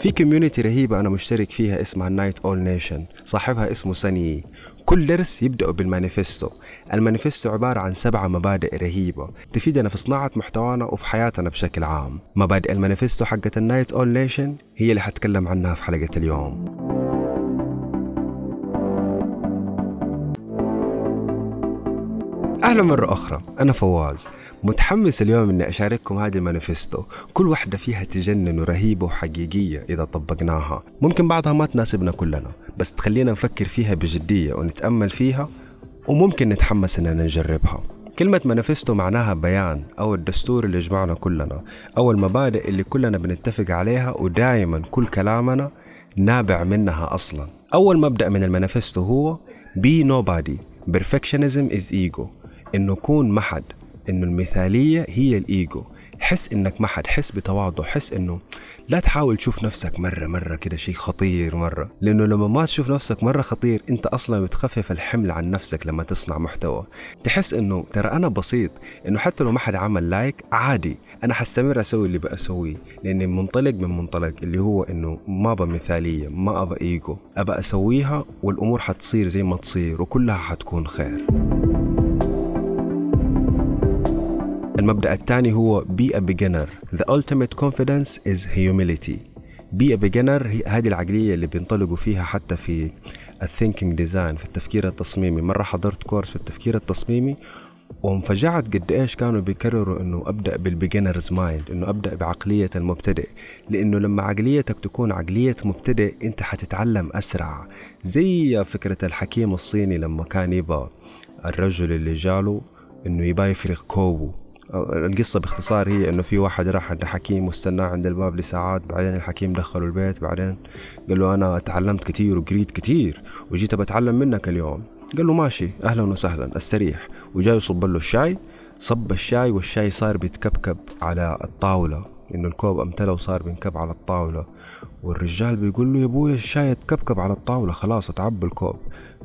في community رهيبة أنا مشترك فيها اسمها Night Owl Nation صاحبها اسمه سني كل درس يبدأ بالمانيفستو. المانيفستو عبارة عن سبعة مبادئ رهيبة تفيدنا في صناعة محتوانا وفي حياتنا بشكل عام. مبادئ المانيفستو حقة ال Night Owl Nation هي اللي حتكلم عنها في حلقة اليوم. أهلا مرة أخرى. أنا فواز. متحمس اليوم إني أشارككم هذه المانيفستو. كل واحدة فيها تجنن ورهيبة وحقيقية إذا طبقناها. ممكن بعضها ما تناسبنا كلنا بس تخلينا نفكر فيها بجدية ونتأمل فيها وممكن نتحمس إننا نجربها. كلمة مانيفستو معناها بيان أو الدستور اللي يجمعنا كلنا أو المبادئ اللي كلنا بنتفق عليها ودائما كل كلامنا نابع منها أصلا. أول مبدأ من المانيفستو هو be nobody. Perfectionism is ego. إنه كون محد إنه المثالية هي الإيجو. حس إنك محد حس بتواضع حس إنه لا تحاول تشوف نفسك مرة مرة كده شيء خطير مرة. لأنه لما ما تشوف نفسك مرة خطير أنت أصلا بتخفف الحمل عن نفسك لما تصنع محتوى. تحس أنه ترى أنا بسيط أنه حتى لو ما حد عمل لايك عادي. أنا حستمر أسوي اللي بأسويه لأني منطلق من منطلق اللي هو أنه ما أبى مثالية ما أبى إيجو. أبى أسويها والأمور حتصير زي ما تصير وكلها حتكون خير. المبدأ الثاني هو be a beginner. The ultimate confidence is humility. Be a beginner هذه العقلية اللي بينطلقوا فيها حتى في ال thinking design في التفكير التصميمي. مرة حضرت course في التفكير التصميمي وانفجعت قد إيش كانوا بيكرروا إنه أبدأ بال beginner's mind إنه أبدأ بعقلية المبتدئ. لإنه لما عقليتك تكون عقلية مبتدئ أنت حتتعلم أسرع. زي فكرة الحكيم الصيني لما كان يبغى الرجل اللي جاله إنه يبغى يفرغ كوبه القصة باختصار هي إنه في واحد راح عند حكيم واستناه عند الباب لساعات بعدين الحكيم دخله البيت بعدين قال له أنا تعلمت كثير وقريت كثير وجيت بتعلم منك اليوم. قال له ماشي أهلا وسهلا استريح وجاي يصب له الشاي صب الشاي والشاي صار بيتكبكب على الطاولة إنه الكوب امتلى وصار بينكب على الطاولة. والرجال بيقول له يا أبوي الشاي اتكبكب على الطاولة خلاص اتعب الكوب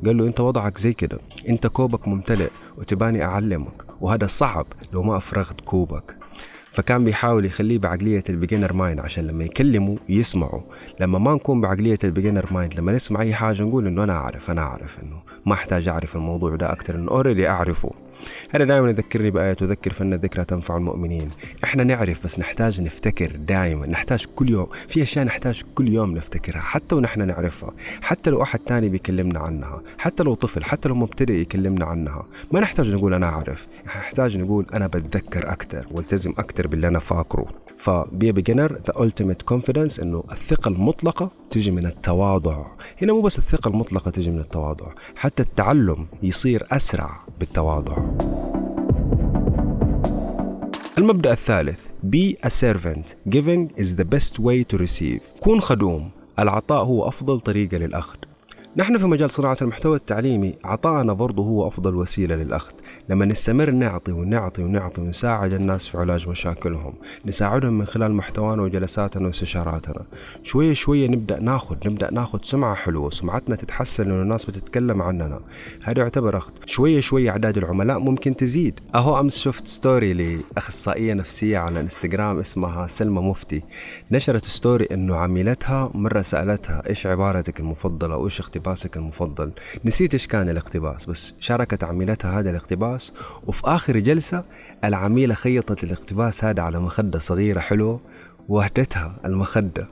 قال له انت وضعك زي كده انت كوبك ممتلئ وتباني أعلمك وهذا صعب لو ما أفرغت كوبك. فكان بيحاول يخليه بعقلية ال beginner mind عشان لما يكلموا يسمعوا. لما ما نكون بعقلية ال beginner mind لما نسمع أي حاجة نقول إنه أنا أعرف أنا أعرف إنه ما أحتاج أعرف الموضوع ده أكتر إنه already أعرفه. هذا دائما يذكرني بآية تذكر فإن الذكرى تنفع المؤمنين. إحنا نعرف بس نحتاج نفتكر دائما نحتاج كل يوم في أشياء نحتاج كل يوم نفتكرها حتى ونحن نعرفها حتى لو أحد تاني بيكلمنا عنها حتى لو طفل حتى لو مبتدئ يكلمنا عنها. ما نحتاج نقول أنا أعرف نحتاج نقول أنا بتذكر أكتر والتزم أكتر باللي أنا فاكره. ف be beginner the ultimate confidence إنه الثقة المطلقة تجي من التواضع. هنا مو بس الثقة المطلقة تجي من التواضع حتى التعلم يصير أسرع بالتواضع. المبدأ الثالث Be a servant. Giving is the best way to receive. كون خدوم. العطاء هو أفضل طريقة للأخذ. نحن في مجال صناعة المحتوى التعليمي عطائنا برضه هو أفضل وسيلة للأخذ. لما نستمر نعطي ونعطي ونعطي ونساعد الناس في علاج مشاكلهم نساعدهم من خلال محتوانا وجلساتنا واستشاراتنا. شوية شوية نبدأ ناخذ نبدأ ناخذ سمعة حلوة سمعتنا تتحسن لأن الناس بتتكلم عننا. هذا يعتبر أخذ. شوية شوية أعداد العملاء ممكن تزيد. أهو أمس شفت ستوري لأخصائية نفسية على الانستغرام اسمها سلمى مفتي. نشرت ستوري إنه عميلتها مرة سألتها إيش عبارتك المفضلة؟ وإيش اقتباسك المفضل. نسيت إيش كان الاقتباس بس شاركت عميلتها هذا الاقتباس وفي آخر جلسة العميلة خيطت الاقتباس هذا على مخدة صغيرة حلوة وهدتها المخدة.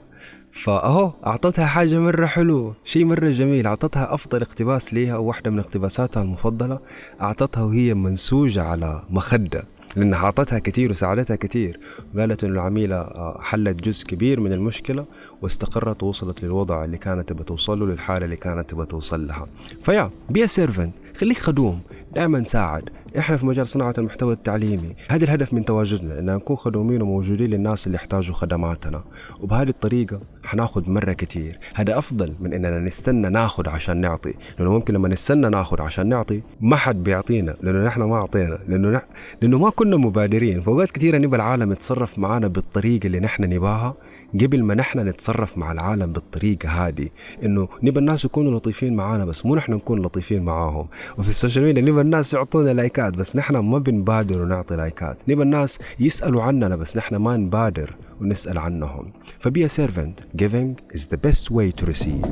فأهو أعطتها حاجة مرة حلوة شيء مرة جميل. أعطتها أفضل اقتباس ليها وواحدة من اقتباساتها المفضلة أعطتها وهي منسوجة على مخدة. لأنها أعطتها كثير وساعدتها كثير وقالت إنه العميلة حلت جزء كبير من المشكلة واستقرت ووصلت للوضع اللي كانت تبى توصل له للحالة اللي كانت تبى توصل لها. ف be a servant خليك خدوم دائما ساعد. إحنا في مجال صناعة المحتوى التعليمي. هذا الهدف من تواجدنا ان نكون خدومين وموجودين للناس اللي يحتاجوا خدماتنا. وبهذه الطريقة حناخذ مرة كتير. هذا أفضل من إننا نستنى ناخذ عشان نعطي. لأنه ممكن لما نستنى ناخذ عشان نعطي ما حد بيعطينا. لأنه نحن ما أعطينا. لأنه نح... لأنه ما كنا مبادرين. فوقات كثيرة نبى العالم يتصرف معنا بالطريقة اللي نحن نباها. قبل ما نحن نتصرف مع العالم بالطريقة هذه إنه نبى الناس يكونوا لطيفين معانا بس مو نحن نكون لطيفين معاهم. وفي ال social media نبى الناس يعطونا لايكات بس نحن ما بنبادر ونعطي لايكات. نبى الناس يسألوا عننا بس نحن ما نبادر ونسأل عنهم. ف be servant. Giving is the best way to receive.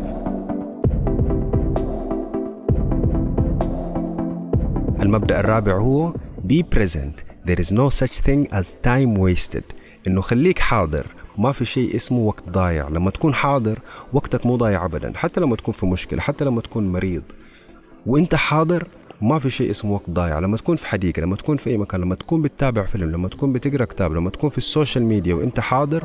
المبدأ الرابع هو be present. There is no such thing as time wasted. إنه خليك حاضر. ما في شيء اسمه وقت ضايع. لما تكون حاضر وقتك مو ضايع ابدا حتى لما تكون في مشكلة حتى لما تكون مريض. وإنت حاضر ما في شيء اسمه وقت ضايع. لما تكون في حديقة لما تكون في أي مكان لما تكون بتتابع فيلم لما تكون بتقرأ كتاب لما تكون في ال social media وإنت حاضر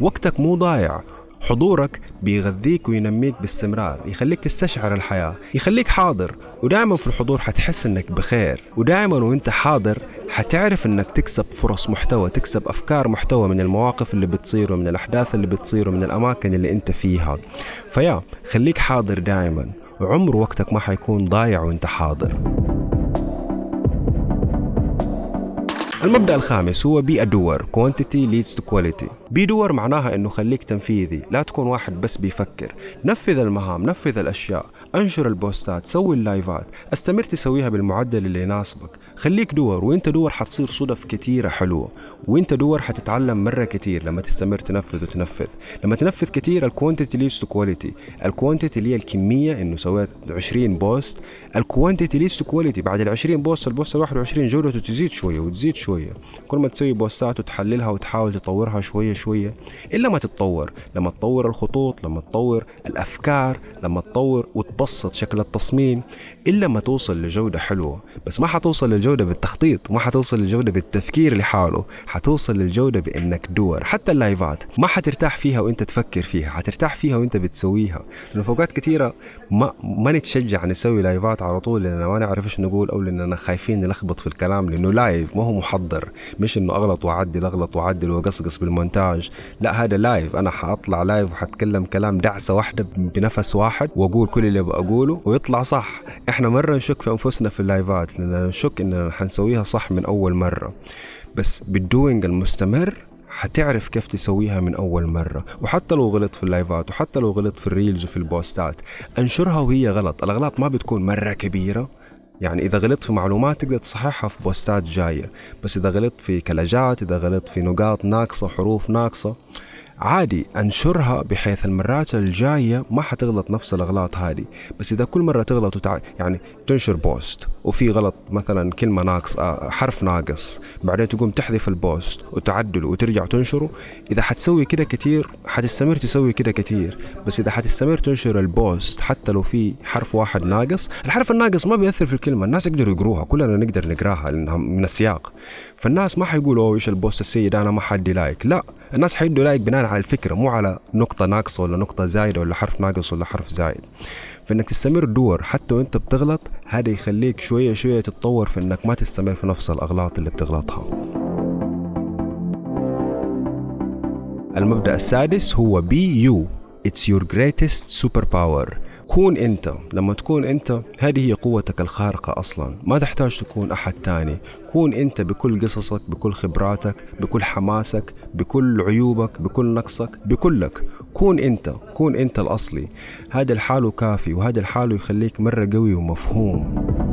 وقتك مو ضايع. حضورك بيغذيك وينميك باستمرار يخليك تستشعر الحياة يخليك حاضر. ودائما في الحضور حتحس إنك بخير. ودائما وإنت حاضر حتعرف إنك تكسب فرص محتوى تكسب أفكار محتوى من المواقف اللي بتصير ومن الأحداث اللي بتصير ومن الأماكن اللي أنت فيها. فيا خليك حاضر دائما وعمر وقتك ما حيكون ضايع وأنت حاضر. المبدأ الخامس هو بي أدور quantity leads to quality. بي دور معناها إنه خليك تنفيذي لا تكون واحد بس بيفكر. نفذ المهام نفذ الأشياء أنشر البوستات سوي اللايفات. أستمر تسويها بالمعدل اللي يناسبك. خليك doer وإنت doer حتصير صدف كتيرة حلوة. وإنت doer حتتعلم مرة كتير لما تستمر تنفذ وتنفذ. لما تنفذ كتير ال quantity to quality ال quantity اللي هي الكمية إنه سويت 20 post. ال quantity to quality بعد ال 20 post ال post ال 21 جودته تزيد شوية وتزيد شوية. كل ما تسوي بوستات وتحللها وتحاول تطورها شوية شوية إلا ما تتطور. لما تطور الخطوط لما تطور الأفكار لما تطور وتبسط شكل التصميم إلا ما توصل لجودة حلوة. بس ما حتوصل للجودة بالتخطيط ما حتوصل للجودة بالتفكير لحاله حتوصل للجودة بإنك doer حتى اللايفات ما حترتاح فيها وإنت تفكر فيها حترتاح فيها وإنت بتسويها. لأنه في أوقات كثيرة ما ما نتشجع نسوي لايفات على طول لأننا ما نعرف إيش نقول أو لأننا خايفين نلخبط في الكلام لأنه live ما هو محضر. مش إنه أغلط وأعدل أغلط وأعدل وأقصقص بالمونتاج. لا هذا live أنا حأطلع live وحتكلم كلام دعسة واحدة بنفس واحد وأقول كل اللي بقوله ويطلع صح. إحنا مرة نشك في أنفسنا في اللايفات لأننا نشك إننا حنسويها صح من أول مرة. بس بال doing المستمر حتعرف كيف تسويها من أول مرة. وحتى لو غلط في اللايفات وحتى لو غلط في ال reels وفي البوستات انشرها وهي غلط. الأغلاط ما بتكون مرة كبيرة. يعني إذا غلطت في معلومات تقدر تصححها في بوستات جاية. بس إذا غلطت في كلمات إذا غلطت في نقاط ناقصة حروف ناقصة عادي انشرها بحيث المرات الجاية ما حتغلط نفس الأغلاط هذه. بس إذا كل مرة تغلط وتع... يعني تنشر post وفي غلط مثلا كلمة ناقص آه، حرف ناقص بعدين تقوم تحذف ال post وتعدله وترجع تنشره إذا حتسوي كده كتير حتستمر تسوي كده كتير. بس إذا حتستمر تنشر ال post حتى لو في حرف واحد ناقص الحرف الناقص ما بيأثر في الكلمة الناس يقدروا يقروها كلنا نقدر نقراها لأنها من السياق. فالناس ما حيقولوا إيش ال post السيء ده؟ أنا ما حدي like لا الناس حيدوا like بناء على الفكرة مو على نقطة ناقصة ولا نقطة زايدة ولا حرف ناقص ولا حرف زايد. فإنك تستمر تدور حتى وإنت بتغلط هذا يخليك شوية شوية تتطور في إنك ما تستمر في نفس الأغلاط اللي بتغلطها. المبدأ السادس هو be you. It's your greatest superpower. كون أنت لما تكون أنت هذه هي قوتك الخارقة أصلا. ما تحتاج تكون أحد تاني. كون أنت بكل قصصك بكل خبراتك بكل حماسك بكل عيوبك بكل نقصك بكلك. كون أنت كون أنت الأصلي. هذا الحال كافي وهذا الحال يخليك مرة قوي ومفهوم.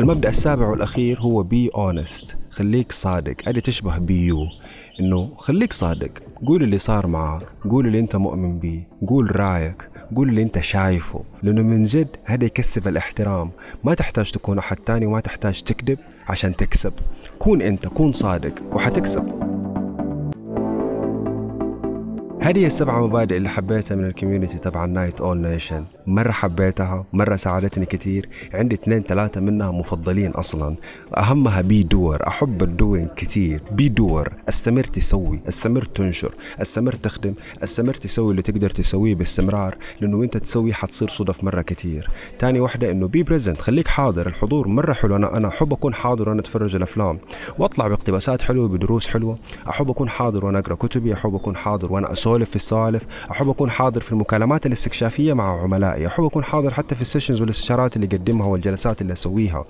المبدأ السابع والأخير هو be honest خليك صادق. هذه تشبه be you إنه خليك صادق. قول اللي صار معك قول اللي أنت مؤمن بيه قول رأيك. قول اللي أنت شايفه. لأنه من جد هذا يكسب الاحترام. ما تحتاج تكون أحد تاني وما تحتاج تكذب عشان تكسب. كون أنت كون صادق وحتكسب. هذه السبع مبادئ اللي حبيتها من ال community تبع ال Night Owl Nation مرة حبيتها مرة ساعدتني كثير عندي اثنين ثلاثة منها مفضلين أصلا. أهمها be doer أحب ال doing كثير be doer أستمر تسوي. أستمر تنشر. أستمر تخدم. أستمر تسوي اللي تقدر تسويه باستمرار لأنه انت تسوي حتصير صدف مرة كثير تاني واحدة إنه be present خليك حاضر. الحضور مرة حلو. أنا أنا أحب أكون حاضر وأنا أتفرج الأفلام. وأطلع باقتباسات حلوة بدروس حلوة. أحب أكون حاضر وأنا أقرأ كتبي. أحب أكون حاضر وأنا اسولف أسولف في السوالف. أحب أكون حاضر في المكالمات الاستكشافية مع عملائي. أحب أكون حاضر حتى في ال sessions والاستشارات اللي أقدمها والجلسات اللي أسويها.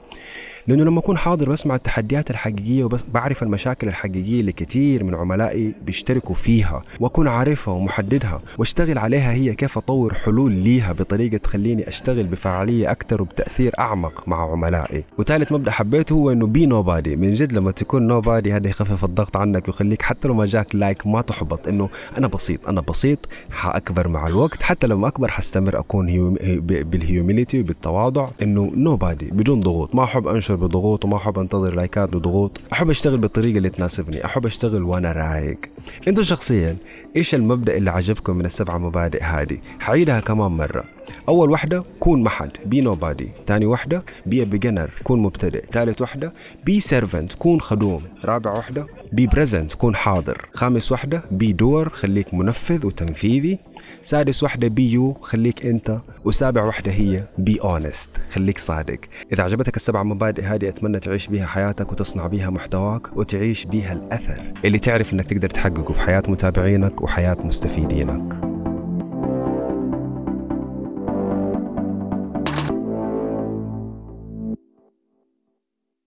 لأنه لما أكون حاضر بسمع التحديات الحقيقية وبس بعرف المشاكل الحقيقية اللي كثير من عملائي بيشتركوا فيها وأكون عارفها ومحددها وأشتغل عليها هي كيف أطور حلول ليها بطريقة تخليني أشتغل بفعالية أكثر وبتأثير أعمق مع عملائي. وثالث مبدأ حبيته هو إنه be nobody من جد لما تكون nobody هذا يخفف الضغط عنك ويخليك حتى لو ما جاك like ما تحبط إنه أنا بسيط أنا بسيط حأكبر مع الوقت حتى لما أكبر حستمر أكون hu بال humility وبالتواضع إنه nobody بدون ضغوط. ما أحب أنشر بضغوط وما أحب أنتظر لايكات بضغوط. أحب أشتغل بالطريقة اللي تناسبني. أحب أشتغل وأنا رايق. أنتم شخصيا إيش المبدأ اللي عجبكم من السبعة مبادئ هذه؟ حعيدها كمان مرة. أول وحدة كون محد be nobody ثاني وحدة be beginner كون مبتدئ. ثالث وحدة be servant كون خدوم. رابع وحدة be present كون حاضر. خامس وحدة be doer خليك منفذ وتنفيذي. سادس وحدة be you خليك أنت. وسابع وحدة هي be honest خليك صادق. إذا عجبتك السبع مبادئ هذه أتمنى تعيش بيها حياتك وتصنع بيها محتواك وتعيش بيها الأثر. اللي تعرف إنك تقدر تحققه في حياة متابعينك وحياة مستفيدينك.